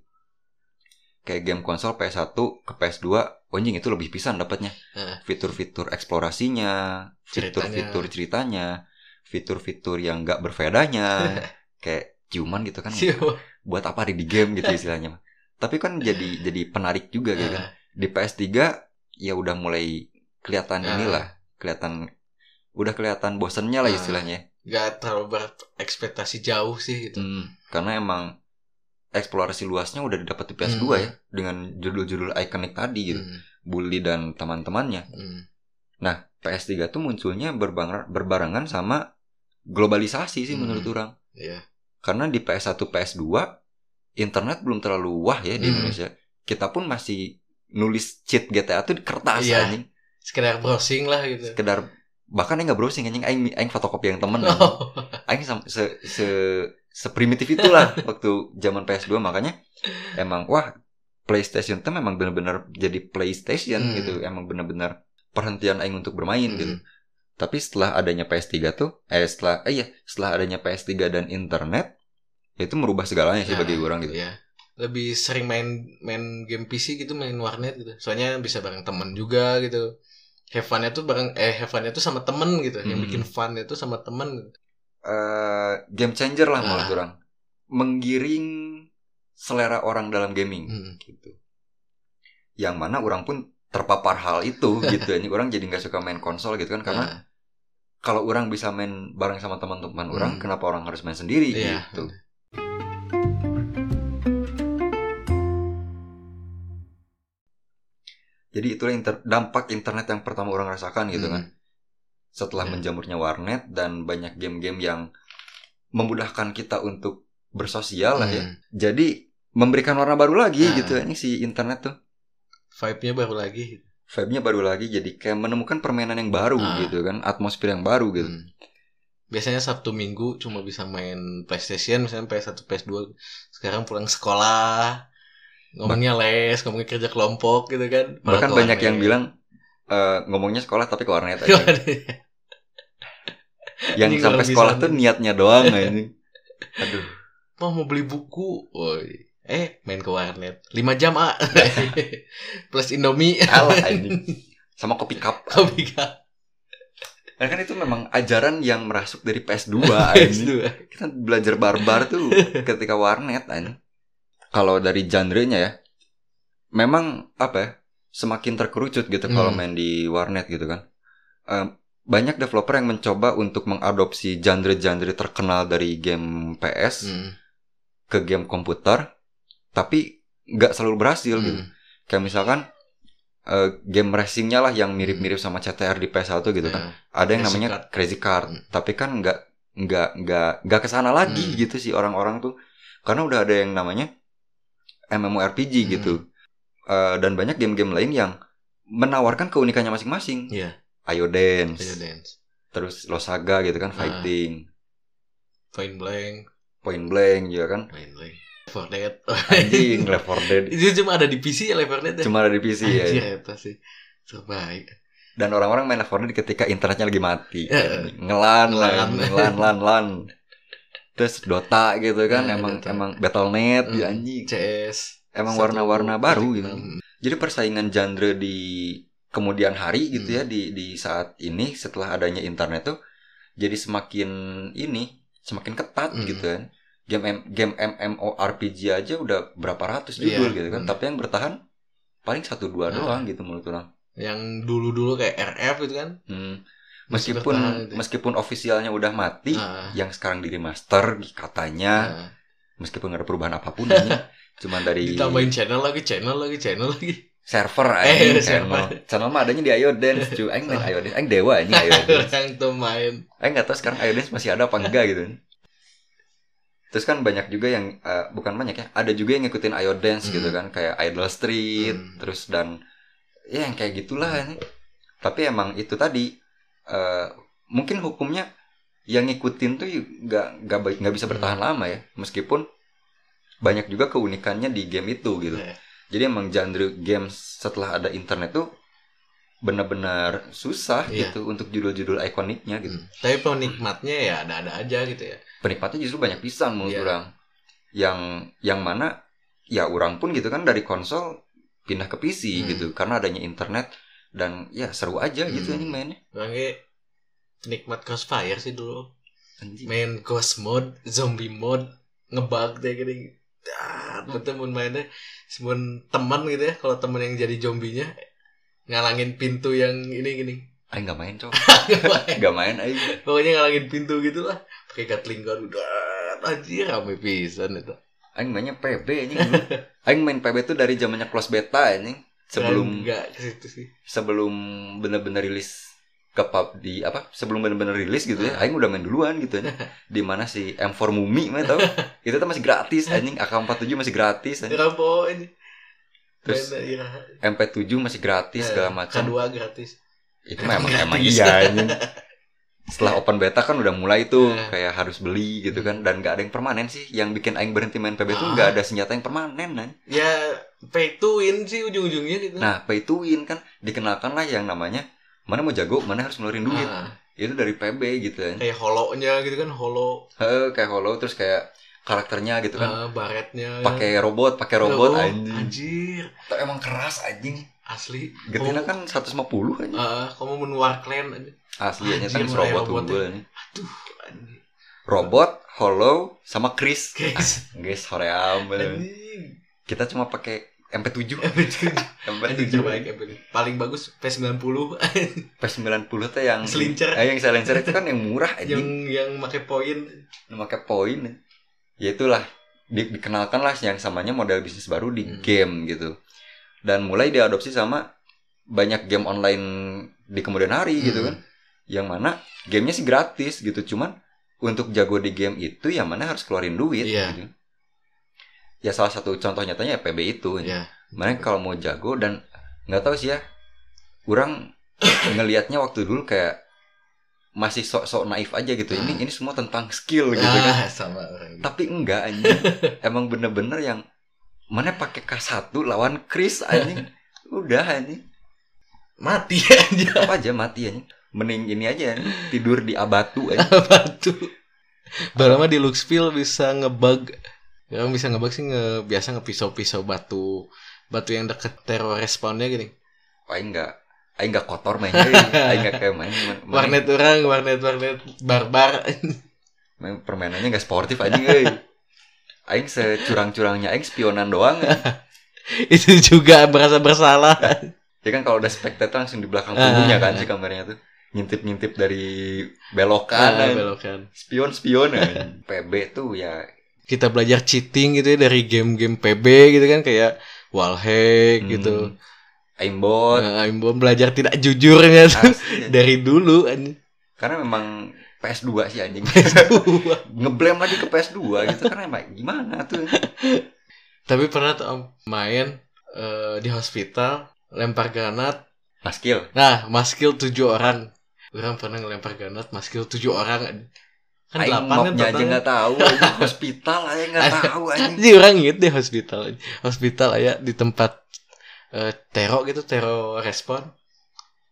kayak game konsol PS1 ke PS2 anjing itu lebih pisan dapatnya Ah. fitur-fitur eksplorasinya fitur-fitur ceritanya fitur-fitur yang nggak berfaedahnya kayak ciuman gitu kan Siapa? buat apa ada di game gitu istilahnya tapi kan jadi jadi penarik juga gitu kan di PS3 ya udah mulai kelihatan Ah. inilah kelihatan udah kelihatan bosennya lah Ah. istilahnya Gak terlalu berekspektasi jauh sih gitu. Hmm, karena emang eksplorasi luasnya udah didapat di PS2 Hmm. ya dengan judul-judul ikonik tadi gitu Hmm. Bully dan teman-temannya Hmm. PS3 tuh munculnya berbarengan, sama globalisasi sih Hmm. menurut orang Iya. karena di PS1 PS2 internet belum terlalu wah ya di Hmm. Indonesia kita pun masih nulis cheat GTA tuh di kertas Iya. anjing Sekedar browsing lah gitu. sekedar bahkan nggak browsing anjing aing aing fotokopi yang temen. Oh. aing se se seprimitif itulah waktu zaman PS2 makanya emang wah PlayStation tuh memang benar-benar jadi PlayStation Hmm. gitu emang benar-benar perhentian aing untuk bermain gitu Hmm. tapi setelah adanya PS3 tuh eh setelah eh iya setelah adanya PS3 dan internet ya itu merubah segalanya sih Nah, bagi orang gitu Iya. Lebih sering main main game PC gitu, main warnet gitu. Soalnya bisa bareng temen juga gitu. Have fun-nya tuh bareng eh have fun-nya tuh sama temen gitu. Yang Hmm. bikin fun itu sama temen. gitu. Eh, game changer lah menurut orang. Menggiring selera orang dalam gaming. Hmm. gitu. Yang mana orang pun terpapar hal itu gitu. Ini orang jadi nggak suka main konsol gitu kan. Karena Nah, kalau orang bisa main bareng sama teman-teman orang Hmm. kenapa orang harus main sendiri Iya. gitu? Jadi itulah inter- dampak internet yang pertama orang rasakan gitu hmm. kan setelah Iya. menjamurnya warnet dan banyak game-game yang memudahkan kita untuk bersosial lah ya Hmm. jadi memberikan warna baru lagi Nah. gitu ini si internet tuh Vibe-nya baru lagi. vibe-nya baru lagi jadi kayak menemukan permainan yang baru Ah. gitu kan atmosfer yang baru gitu Hmm. Biasanya Sabtu Minggu cuma bisa main PlayStation, misalnya PS1, PS2. Sekarang pulang sekolah, ngomongnya les, ngomongnya kerja kelompok gitu kan. Malah bahkan banyak yang bilang eh, ngomongnya sekolah tapi ke warnet aja yang Anjing, sampai sekolah tuh niatnya doang ini aduh Mau mau beli buku, woi. Eh, main ke warnet. 5 jam, ah. Plus Indomie. kalah anjing sama kopi cup Kopi kan. Nah, kan itu memang ajaran yang merasuk dari PS2 anjing. PS2. Kita belajar barbar tuh ketika warnet. Kalau dari genre-nya ya, memang apa ya? Semakin terkerucut gitu kalau Hmm. main di warnet gitu kan. Eh, banyak developer yang mencoba untuk mengadopsi genre-genre terkenal dari game PS Hmm. ke game komputer, tapi nggak selalu berhasil gitu. Hmm. Kayak misalkan eh, game racingnya lah yang mirip-mirip sama CTR di PS1 gitu kan. Nah, Ada yang Crazy namanya Card. Crazy Card, Hmm. tapi kan nggak nggak nggak nggak ke sana lagi Hmm. gitu sih orang-orang tuh, karena udah ada yang namanya MMORPG Hmm. gitu, Eh, dan banyak game-game lain yang menawarkan keunikannya masing-masing. Iya, Ayo Dance, Ayo Dance. terus Losaga gitu kan, Ah. fighting, Point Blank, Point Blank juga kan, Point Blank. Left 4 Dead. anjing Left 4 Dead Itu cuma ada di PC ya Left 4 Dead ya? cuma ada di PC ya. Anjir, eta sih. Terbaik. Dan orang-orang main Left 4 Dead ketika internetnya lagi mati. Ya. Ngelan Ngelan. ngelan, lan, lan. Terus Dota gitu kan, Ya, emang Dota. emang Battle.net Hmm. ya anjing. CS. Emang warna-warna baru gitu. enam. Jadi persaingan genre di kemudian hari gitu Hmm. ya di di saat ini setelah adanya internet tuh jadi semakin ini semakin ketat Hmm. gitu kan. Game M- game MMORPG aja udah berapa ratus judul Iya, gitu kan, hmm. tapi yang bertahan paling satu dua Nah. doang gitu menurut orang. yang dulu-dulu kayak RF gitu kan Hmm. Meskipun gitu ya. meskipun ofisialnya udah mati, Nah, yang sekarang di remaster katanya nah. meskipun nggak ada perubahan apa pun ini cuman dari ditambahin channel lagi channel lagi channel lagi. Server Eh, aja server. channel. Channel mah adanya di Iodance cuy aing main Iodance. Aing dewa ini Iodance. Orang tuh main. Aing nggak tahu sekarang Iodance masih ada apa enggak gitu. Terus kan banyak juga yang eh, bukan banyak ya ada juga yang ngikutin Iodance Hmm. gitu kan. Kayak Idol Street Hmm. terus dan ya yang kayak gitulah ini tapi emang itu tadi eh, mungkin hukumnya yang ngikutin tuh nggak nggak nggak bisa bertahan Hmm. lama ya. Meskipun banyak juga keunikannya di game itu gitu Iya. jadi emang genre games setelah ada internet tuh benar-benar susah Iya. gitu untuk judul-judul ikoniknya gitu Hmm. tapi penikmatnya ya ada-ada aja gitu ya penikmatnya justru banyak pisan menurut Iya. orang yang yang mana ya orang pun gitu kan dari konsol pindah ke PC Hmm. gitu karena adanya internet dan ya seru aja gitu Hmm. anjing mainnya Orangnya penikmat Crossfire sih dulu Anjing. main ghost mode zombie mode ngebug deh gini betul mun mainnya. Mun teman gitu ya kalau teman yang jadi zombinya ngalangin pintu yang ini gini. Aing nggak main Pokoknya nggak main. Aing. Ngalangin pintu gitu lah pakai gatling gun udah. Anjir rame pisan itu. Aing mainnya PB anjing. Dulu. Aing main PB tuh dari zamannya close beta anjing. Sebelum enggak ke situ sih. sebelum bener-bener rilis ke pub di apa sebelum bener-bener rilis gitu ya Ah. aing udah main duluan gitu ya. Di mana si M4 Mumi mah tau. Itu tuh masih gratis anjing. AK47 masih gratis anjing. Ini. Terus Main, iya. MP7 masih gratis segala macam. Kedua gratis. Itu mah emang iya anjing. Setelah open beta kan udah mulai tuh Ah. kayak harus beli gitu kan. Dan gak ada yang permanen sih. Yang bikin aing berhenti main PB tuh Ah. gak ada senjata yang permanen anjing. ya pay to win sih ujung-ujungnya gitu. Nah pay to win kan. Dikenalkan lah yang namanya mana mau jago mana harus ngeluarin duit. Ah, itu dari PB gitu kan. Kayak holonya gitu kan holo. Heeh, kayak Hollow terus kayak karakternya gitu kan. Ah, baretnya. Pakai robot pakai robot Oh, anjing. anjir. Itu emang keras anjing. Asli. Getina kan 150 anjing. Ah, kamu menwar clan aja aslinya Anjir, mulai robot unggul anjing. aduh anjir robot Hollow sama Chris. Guys. guys hoream anjing. Kita cuma pakai MP7 MP7 anjing MP7 terbaik MP7 paling bagus P90 P90 tuh yang Selincer. eh, yang silencer itu kan yang murah yang anjing. Yang pakai poin. Pakai poin. Ya itulah di, dikenalkan lah yang samanya model bisnis baru di Hmm. game gitu. Dan mulai diadopsi sama banyak game online di kemudian hari gitu Hmm. kan. Yang mana gamenya sih gratis gitu cuman untuk jago di game itu yang mana harus keluarin duit Iya. gitu ya salah satu contoh nyatanya ya PB itu. Ya mana kalau mau jago dan nggak tahu sih ya orang ngelihatnya waktu dulu kayak masih sok-sok naif aja gitu. Ini Ah. ini semua tentang skill gitu kan. Ah, sama orang. Gitu. tapi enggak anjing. Emang bener-bener yang mana pakai K1 lawan Chris anjing. Udah anjing. Mati aja apa aja mati anjing. Mending ini aja anjing. tidur di abatu anjing. Batu Baru mah di Luxville bisa ngebug Ya bisa ngebug sih nge, biasa ngepisau-pisau batu batu yang deket teror respawnnya gini. aing enggak aing enggak kotor mainnya aing enggak kayak main main, Warnet orang, warnet warnet barbar. main permainannya enggak sportif anjing euy aing securang-curangnya aing spionan doang. Itu juga merasa bersalah. ya kan kalau udah spectator langsung di belakang punggungnya kan si kameranya tuh ngintip-ngintip dari belokan Ah, anjing. belokan. spion-spion. PB tuh ya Kita belajar cheating gitu ya dari game-game PB gitu kan kayak wallhack gitu. hmm, aimbot Nah, Imbon belajar tidak jujurnya tuh asli, anjing. dari dulu karena memang PS2 sih anjing ngeblame lagi ke PS2 gitu karena emang gimana tuh Tapi pernah tuh main eh, di hospital lempar granat. Maskil Nah, maskil tujuh orang. Orang pernah ngelempar granat maskil tujuh orang. Kan Aing delapan kan aja nggak tahu hospital aja nggak tahu anjing Jadi orang inget deh hospital. Hospital aja di tempat eh, tero gitu, tero respon.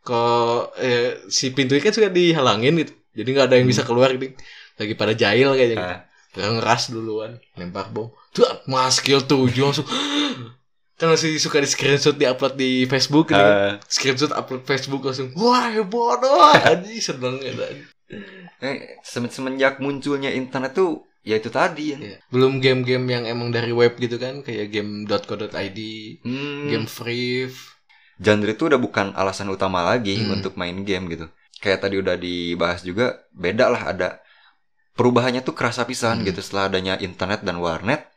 Kok eh, si pintunya kan sudah dihalangin gitu. Jadi nggak ada yang bisa keluar gitu. Lagi pada jahil kayaknya. gitu. Ah. Orang ngeras duluan, lempar bom. Tuh, maskil tujuh langsung. kan masih suka di screenshot di upload di Facebook gitu. Eh, kan. Screenshot upload Facebook langsung. Wah, bodoh. Anjing seneng ya. Eh, semen- semenjak munculnya internet tuh ya itu tadi ya Iya. Belum game-game yang emang dari web gitu kan, kayak game.co.id, Hmm, game free. genre itu udah bukan alasan utama lagi Hmm. untuk main game gitu kayak tadi udah dibahas juga beda lah ada perubahannya tuh kerasa pisan Hmm. gitu setelah adanya internet dan warnet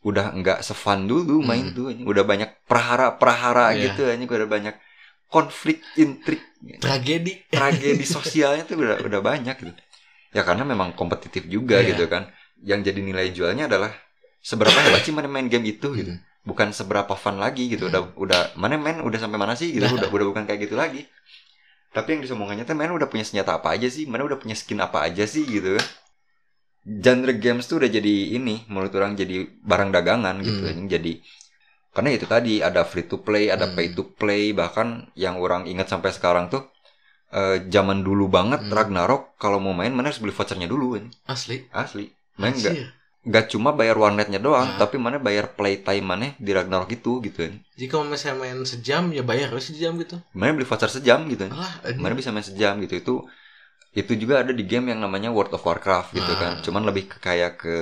udah nggak sefun dulu main Hmm. tuh udah banyak prahara-prahara Iya. gitu anjing udah banyak konflik intrik. Tragedi. Tragedi sosialnya tuh udah udah banyak gitu. Ya karena memang kompetitif juga Iya. gitu kan. Yang jadi nilai jualnya adalah seberapa hebat sih mana main game itu gitu. Hmm. bukan seberapa fun lagi gitu. Hmm. udah udah mana main udah sampai mana sih gitu. Nah. udah udah bukan kayak gitu lagi. Tapi yang disomongannya tuh mana udah punya senjata apa aja sih? Mana udah punya skin apa aja sih gitu kan. Genre games tuh udah jadi ini menurut orang jadi barang dagangan gitu. Hmm. jadi karena itu tadi ada free to play ada Hmm. pay to play bahkan yang orang ingat sampai sekarang tuh eh, zaman dulu banget Hmm. Ragnarok kalau mau main mana harus beli vouchernya dulu kan asli asli main nggak Anjir. nggak cuma bayar warnetnya doang Ah. tapi mana bayar playtime mana di Ragnarok itu gitu kan jika mau misalnya main sejam ya bayar harus sejam gitu mana beli voucher sejam gitu kan alah mana bisa main sejam gitu itu itu juga ada di game yang namanya World of Warcraft gitu kan Ah. cuman lebih kayak ke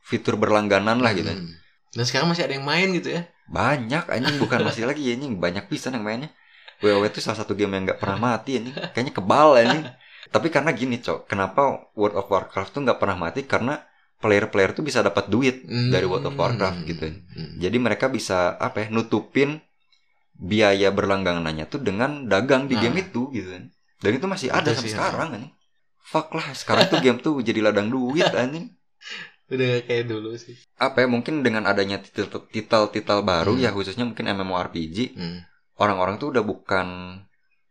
fitur berlangganan lah gitu Hmm. dan sekarang masih ada yang main gitu ya banyak anjing bukan masih lagi anjing banyak pisan yang mainnya. WoW itu salah satu game yang nggak pernah mati anjing. Kayaknya kebal anjing. Tapi karena gini cok kenapa World of Warcraft tuh nggak pernah mati? Karena player-player tuh bisa dapat duit dari World of Warcraft gitu. Hmm. jadi mereka bisa apa ya nutupin biaya berlangganannya tuh dengan dagang di Nah. game itu gitu. Kan dan itu masih ada sampai sih, sekarang anjing. Fuck lah sekarang tuh game tuh jadi ladang duit anjing udah kayak dulu sih apa ya mungkin dengan adanya titel titel titel baru Hmm. ya khususnya mungkin MMORPG Hmm. orang-orang tuh udah bukan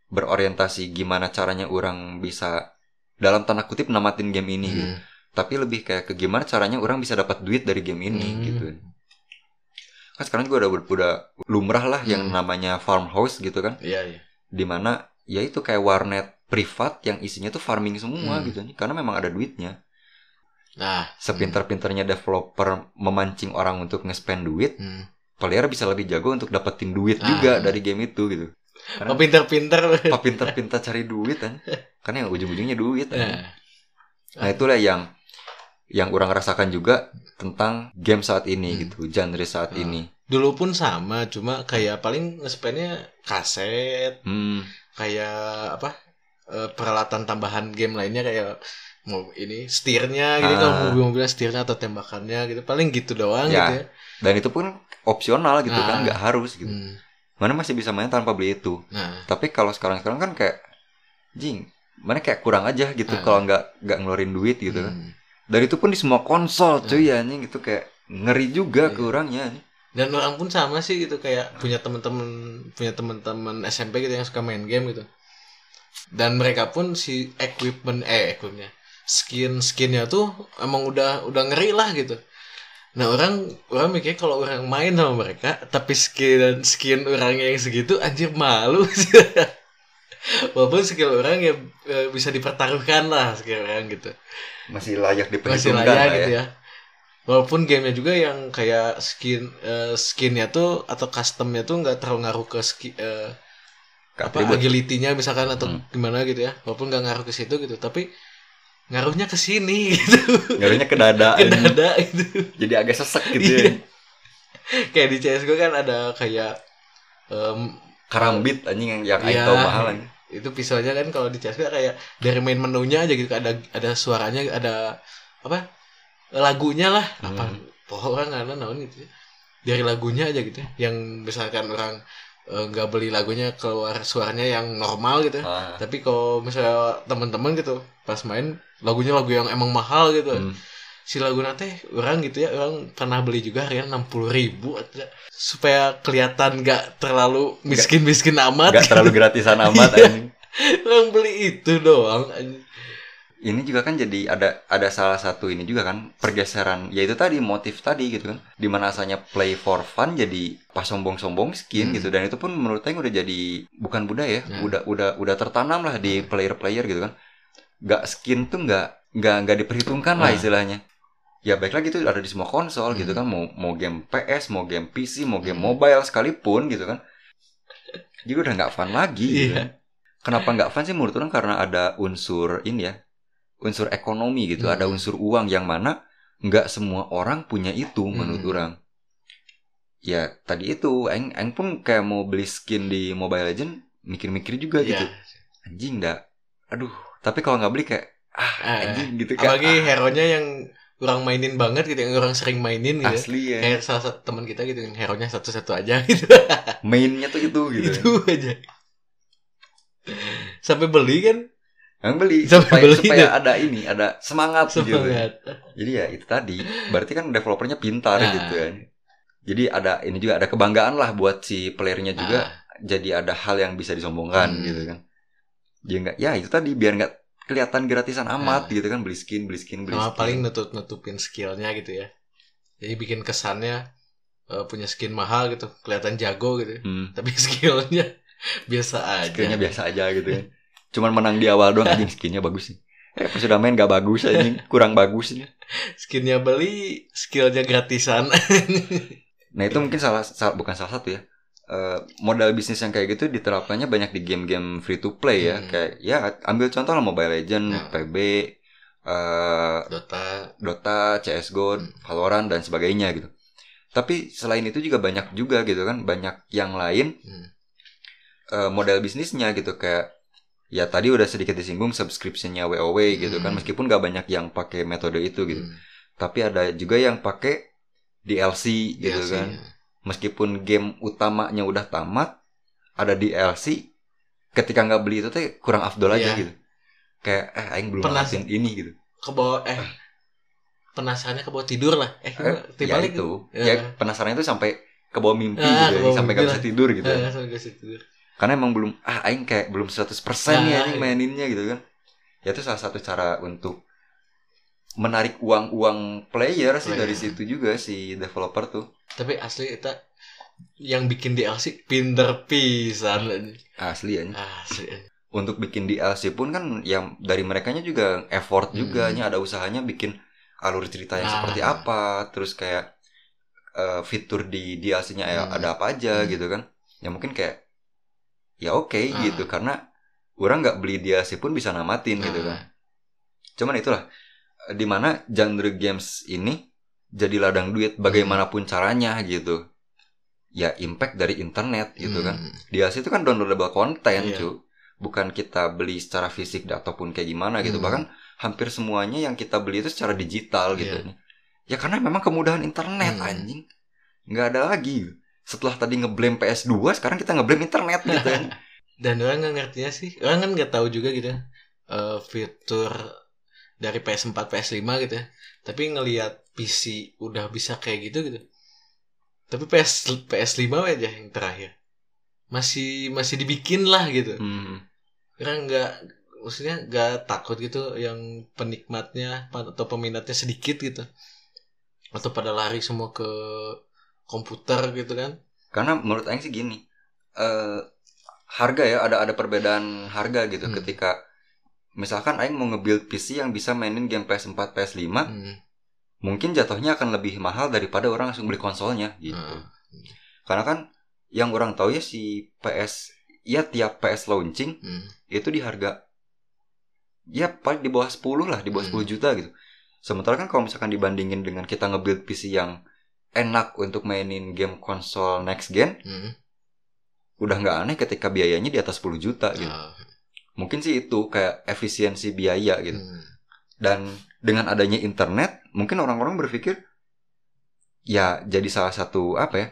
berorientasi gimana caranya orang bisa dalam tanda kutip namatin game ini gitu. Hmm. tapi lebih kayak ke gimana caranya orang bisa dapat duit dari game ini Hmm. gitu kan sekarang juga udah udah lumrah lah yang Hmm. namanya farmhouse gitu kan iya iya di mana ya itu kayak warnet privat yang isinya tuh farming semua Hmm. gitu karena memang ada duitnya nah sepintar-pintarnya developer memancing orang untuk nge-spend duit hmm. player bisa lebih jago untuk dapetin duit Ah. juga dari game itu gitu oh pinter-pinter apa pintar-pintar cari duit kan karena yang ujung-ujungnya duit kan. nah, nah itulah yang yang orang rasakan juga tentang game saat ini Hmm. gitu genre saat Ah. ini dulu pun sama cuma kayak paling nge-spendnya kaset hmm, kayak apa eh, peralatan tambahan game lainnya kayak mau ini setirnya gitu Ah. kalau mobil-mobilnya setirnya atau tembakannya gitu paling gitu doang Ya. gitu ya dan itu pun opsional gitu kan Ah. nggak harus gitu Hmm. mana masih bisa main tanpa beli itu nah tapi kalau sekarang-sekarang kan kayak jing mana kayak kurang aja gitu Ah. kalau nggak nggak ngeluarin duit gitu kan hmm. dan itu pun di semua konsol cuy ya anjing gitu kayak ngeri juga orangnya anjing. dan orang pun sama sih gitu kayak punya teman-teman punya teman-teman SMP gitu yang suka main game gitu dan mereka pun si equipment eh equipmentnya skin skinnya tuh emang udah udah ngeri lah gitu nah orang orang mikir kalau orang main sama mereka tapi skin dan skin orangnya yang segitu anjir malu walaupun skill orang ya eh, bisa dipertaruhkan lah skill orang gitu masih layak masih diperhitungkan layak lah gitu ya. ya. Walaupun gamenya juga yang kayak skin eh, skinnya tuh atau customnya tuh nggak terlalu ngaruh ke ski, eh, Ke apa agility-nya misalkan atau Hmm. gimana gitu ya. Walaupun nggak ngaruh ke situ gitu, tapi ngaruhnya ke sini gitu, Ngaruhnya ke dada ke dada gitu. jadi agak sesek gitu Iya. ya kayak di CS:GO kan ada kayak em, karambit anjing yang yang aing tahu mahal anjing. itu pisaunya kan kalau di CS:GO kayak dari main menunya aja gitu ada ada suaranya ada apa lagunya lah apa Hmm. pohon orang karena naon gitu ya. dari lagunya aja gitu ya. yang misalkan orang eh, nggak beli lagunya keluar suaranya yang normal gitu. Ah. tapi kalau misalnya teman-teman gitu pas main lagunya lagu yang emang mahal gitu Hmm. si lagu nate orang gitu ya orang pernah beli juga harganya enam puluh ribu supaya kelihatan nggak terlalu miskin miskin amat Gak terlalu gratisan amat Iya. orang beli itu doang. Ini juga kan jadi ada ada salah satu ini juga kan pergeseran yaitu tadi motif tadi gitu kan. Di mana asalnya play for fun jadi pas sombong-sombong skin Hmm. gitu dan itu pun menurut saya udah jadi bukan budaya, Ya. udah udah udah tertanam lah di player-player gitu kan. Gak skin tuh nggak nggak nggak diperhitungkan lah Ah. istilahnya. Ya baik lagi itu ada di semua konsol Hmm. gitu kan mau mau game PS, mau game PC, mau game Hmm. mobile sekalipun gitu kan. Jadi udah nggak fun lagi gitu Iya. kan. Kenapa nggak fun sih menurut orang karena ada unsur ini ya, unsur ekonomi gitu, Hmm. ada unsur uang yang mana nggak semua orang punya itu menurut Hmm. orang. ya tadi itu aing aing pun kayak mau beli skin di Mobile Legend mikir-mikir juga Iya. gitu anjing dah aduh tapi kalau nggak beli kayak ah Eh, anjing gitu kan Apalagi ah, hero-nya yang orang mainin banget gitu, yang orang sering mainin gitu. asli ya Kayak salah satu teman kita gitu, yang hero-nya satu-satu aja gitu. mainnya tuh itu gitu Itu aja. Sampai beli kan yang beli supaya, beli supaya ada ini ada semangat, gitu semangat. jadi ya itu tadi berarti kan developernya pintar Nah. gitu kan jadi ada ini juga ada kebanggaan lah buat si playernya juga Ah, jadi ada hal yang bisa disombongkan Hmm. gitu kan dia nggak ya itu tadi biar nggak kelihatan gratisan amat Nah. gitu kan beli skin beli skin beli sama skin paling nutup nutupin skillnya gitu ya. Jadi bikin kesannya eh, punya skin mahal gitu, kelihatan jago gitu. Hmm, Tapi skillnya biasa aja. skillnya biasa aja gitu kan cuman menang di awal doang anjing skinnya bagus nih eh pas sudah main gak bagus anjing kurang bagus nih Skinnya beli, skillnya gratisan. nah itu mungkin salah, salah bukan salah satu ya Eh, modal bisnis yang kayak gitu diterapkannya banyak di game-game free to play ya Hmm. kayak ya ambil contoh lah Mobile Legend, Nah. PB, eh, Dota. Dota, CS:GO, Hmm. Valorant dan sebagainya gitu. Tapi selain itu juga banyak juga gitu kan, banyak yang lain Hmm. eh, model bisnisnya gitu kayak ya tadi udah sedikit disinggung subscriptionnya WoW gitu kan, Hmm. meskipun gak banyak yang pakai metode itu gitu. Hmm. Tapi ada juga yang pakai DLC gitu DLC, kan. ya. Meskipun game utamanya udah tamat, ada DLC. Ketika nggak beli itu teh kurang afdol aja Iya. gitu. Kayak eh aing belum Pernah namatin ini gitu. Ke bawah eh penasarannya ke bawah tidur lah. Eh, Eh, ya balik itu. Ya. Ya penasaran itu sampai ke bawah mimpi Ah, gitu, bawah sampai mimpi gak bisa tidur gitu. Eh, langsung ke situ. Karena emang belum ah aing kayak belum 100% nih Ah, anjing iya. maininnya gitu kan. Ya itu salah satu cara untuk menarik uang-uang player sih Player. dari situ juga si developer tuh. Tapi asli kita yang bikin DLC pinter pisan Asli ya. asli Untuk bikin DLC pun kan yang dari merekanya juga effort juga Hmm. nya ada usahanya bikin alur cerita yang Nah. seperti apa, terus kayak eh, fitur di DLC-nya ya Hmm. ada apa aja Hmm. gitu kan. Ya mungkin kayak ya oke Ah. gitu karena orang nggak beli DLC pun bisa namatin gitu Nah. kan. Cuman itulah di mana genre games ini jadi ladang duit bagaimanapun caranya gitu. Ya impact dari internet gitu kan. Hmm. DLC itu kan downloadable konten, Iya. cu. Bukan kita beli secara fisik ataupun kayak gimana gitu. Hmm. Bahkan hampir semuanya yang kita beli itu secara digital gitu. Iya. Ya karena memang kemudahan internet Hmm. anjing. nggak ada lagi. Setelah tadi ngeblame PS2, sekarang kita ngeblame internet gitu kan. dan orang nggak ngertinya sih. Orang kan nggak tahu juga gitu eh, fitur dari PS4 PS5 gitu ya. Tapi ngelihat PC udah bisa kayak gitu gitu. Tapi PS PS5 aja yang terakhir. Masih masih dibikin lah gitu. Hmm. orang nggak maksudnya nggak takut gitu yang penikmatnya atau peminatnya sedikit gitu. Atau pada lari semua ke komputer gitu kan Karena menurut Aing sih gini. eh harga ya ada ada perbedaan harga gitu Hmm. ketika misalkan Aing mau nge-build PC yang bisa mainin game PS4 PS5 Hmm. mungkin jatuhnya akan lebih mahal daripada orang langsung beli konsolnya gitu. Ah. Karena kan yang orang tahu ya si PS ya tiap PS launching Hmm. itu di harga ya paling di bawah 10 lah, di bawah Hmm. 10 juta gitu. Sementara kan kalau misalkan dibandingin dengan kita nge-build PC yang enak untuk mainin game konsol next gen, Hmm. udah nggak aneh ketika biayanya di atas 10 juta gitu. Ah. Mungkin sih itu kayak efisiensi biaya gitu. Hmm. Dan dengan adanya internet, mungkin orang-orang berpikir ya jadi salah satu apa ya?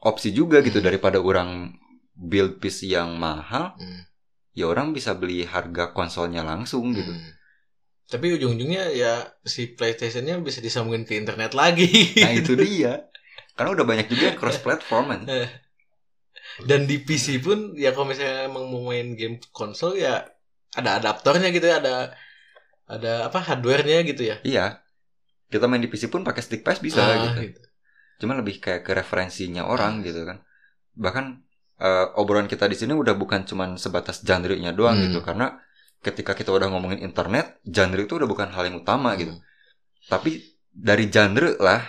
opsi juga gitu Hmm. daripada orang build PC yang mahal, Hmm. ya orang bisa beli harga konsolnya langsung gitu. Hmm. Tapi ujung-ujungnya ya si PlayStation-nya bisa disambungin ke internet lagi. Nah itu dia. Karena udah banyak juga yang cross platform kan. Dan di PC pun ya kalau misalnya emang mau main game konsol ya ada adaptornya gitu ya, ada ada apa hardware-nya gitu ya. Iya. Kita main di PC pun pakai stick PS bisa Ah, gitu. gitu. Cuma lebih kayak ke referensinya orang Ah. gitu kan. Bahkan eh, obrolan kita di sini udah bukan cuman sebatas genre-nya doang Hmm. gitu karena ketika kita udah ngomongin internet, genre itu udah bukan hal yang utama gitu. Hmm. Tapi dari genre lah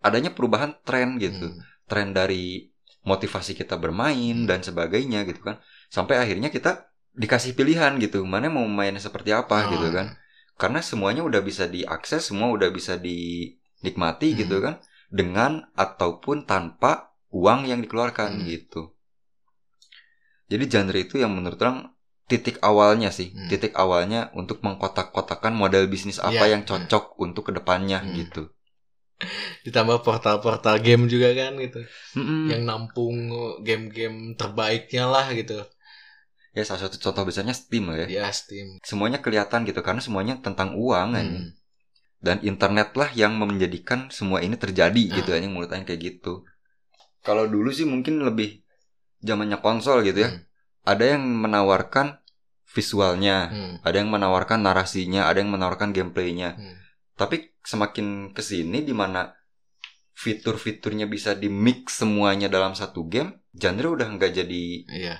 adanya perubahan tren gitu. Hmm. Tren dari motivasi kita bermain Hmm. dan sebagainya gitu kan. Sampai akhirnya kita dikasih pilihan gitu, mana mau mainnya seperti apa Ah. gitu kan. Karena semuanya udah bisa diakses, semua udah bisa dinikmati Hmm. gitu kan. dengan ataupun tanpa uang yang dikeluarkan Hmm. gitu. Jadi genre itu yang menurut orang titik awalnya sih, Hmm. titik awalnya untuk mengkotak-kotakan model bisnis apa Iya. yang cocok untuk ke depannya Hmm. gitu. Ditambah portal-portal game juga kan gitu. Mm-mm. Yang nampung game-game terbaiknya lah gitu. Ya salah satu contoh besarnya Steam ya. Di Steam. Semuanya kelihatan gitu karena semuanya tentang uang kan. Hmm. dan internet lah yang menjadikan semua ini terjadi Nah. gitu aja menurut Aing kayak gitu. Kalau dulu sih mungkin lebih zamannya konsol gitu ya. Hmm. Ada yang menawarkan visualnya, Hmm. ada yang menawarkan narasinya, ada yang menawarkan gameplaynya. Hmm. Tapi semakin ke sini di mana fitur-fiturnya bisa di mix semuanya dalam satu game, genre udah nggak jadi Iya.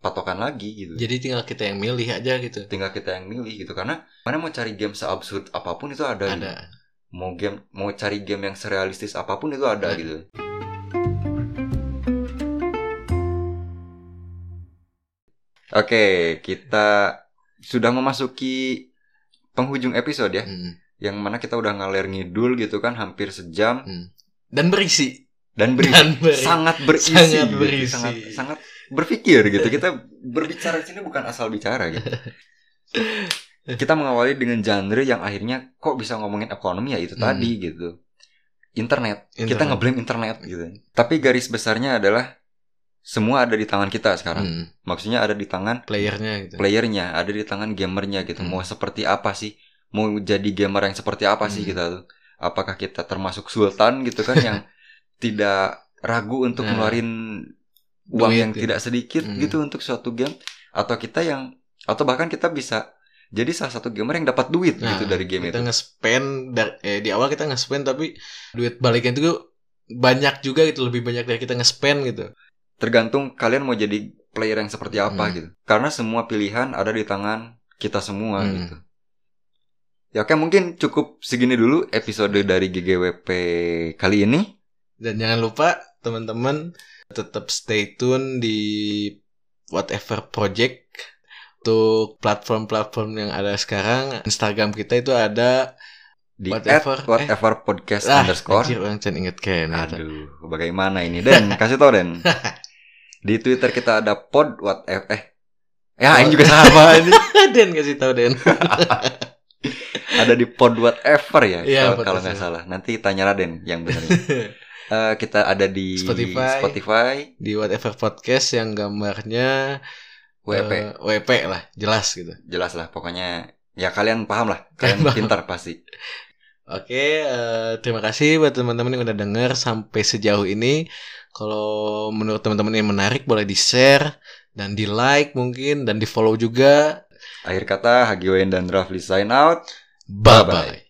patokan lagi gitu. Jadi tinggal kita yang milih aja gitu. Tinggal kita yang milih gitu karena mana mau cari game seabsurd apa pun itu ada. gitu. Ada. Mau game mau cari game yang serealistis apa pun itu ada Ada. gitu. Oke, kita sudah memasuki penghujung episode ya, Hmm. yang mana kita udah ngalir ngidul gitu kan hampir sejam Dan berisi. dan beri Dan berisi. sangat berisi, Sangat gitu. berisi. sangat sangat berpikir gitu. Kita berbicara di sini bukan asal bicara gitu. Kita mengawali dengan genre yang akhirnya kok bisa ngomongin ekonomi ya itu Hmm. tadi gitu. Internet. Kita Internet. ngeblame internet gitu. Tapi garis besarnya adalah semua ada di tangan kita sekarang. Hmm. Maksudnya ada di tangan Playernya gitu. playernya, ada di tangan gamernya gitu. Hmm. Mau seperti apa sih? Mau jadi gamer yang seperti apa sih Hmm. kita tuh? Apakah kita termasuk sultan gitu kan yang tidak ragu untuk Nah. ngeluarin uang Duit yang gitu. tidak sedikit Hmm. gitu untuk suatu game atau kita yang atau bahkan kita bisa jadi salah satu gamer yang dapat duit Nah, gitu dari game kita itu. nge-spend eh, di awal kita nge-spend tapi duit baliknya itu banyak juga gitu lebih banyak dari kita nge-spend gitu. Tergantung kalian mau jadi player yang seperti apa Hmm. gitu. Karena semua pilihan ada di tangan kita semua Hmm. gitu. Ya oke mungkin cukup segini dulu episode dari GGWP kali ini. Dan jangan lupa teman-teman tetap stay tune di whatever project untuk platform-platform yang ada sekarang. Instagram kita itu ada di Whatever, at whatever podcast ah, underscore. anjir, orang inget kan. Aduh, bagaimana ini? Den, kasih tau Den. Di Twitter kita ada pod whatever eh ya Oh. ini juga sama ini. Den kasih tahu Den. ada di pod whatever ya Iya, kalau- nggak salah. Nanti tanya Raden yang benar. Eh, kita ada di Spotify. Spotify, di whatever podcast yang gambarnya WP. eh, WP lah, jelas gitu. Jelas lah pokoknya ya kalian paham lah. Kalian pintar pasti. Oke, eh, terima kasih buat teman-teman yang udah denger sampai sejauh ini. Kalau menurut teman-teman ini menarik, boleh di-share dan di-like mungkin dan di-follow juga. Akhir kata Hagi Wayan dan Rafli sign out. Bye-bye.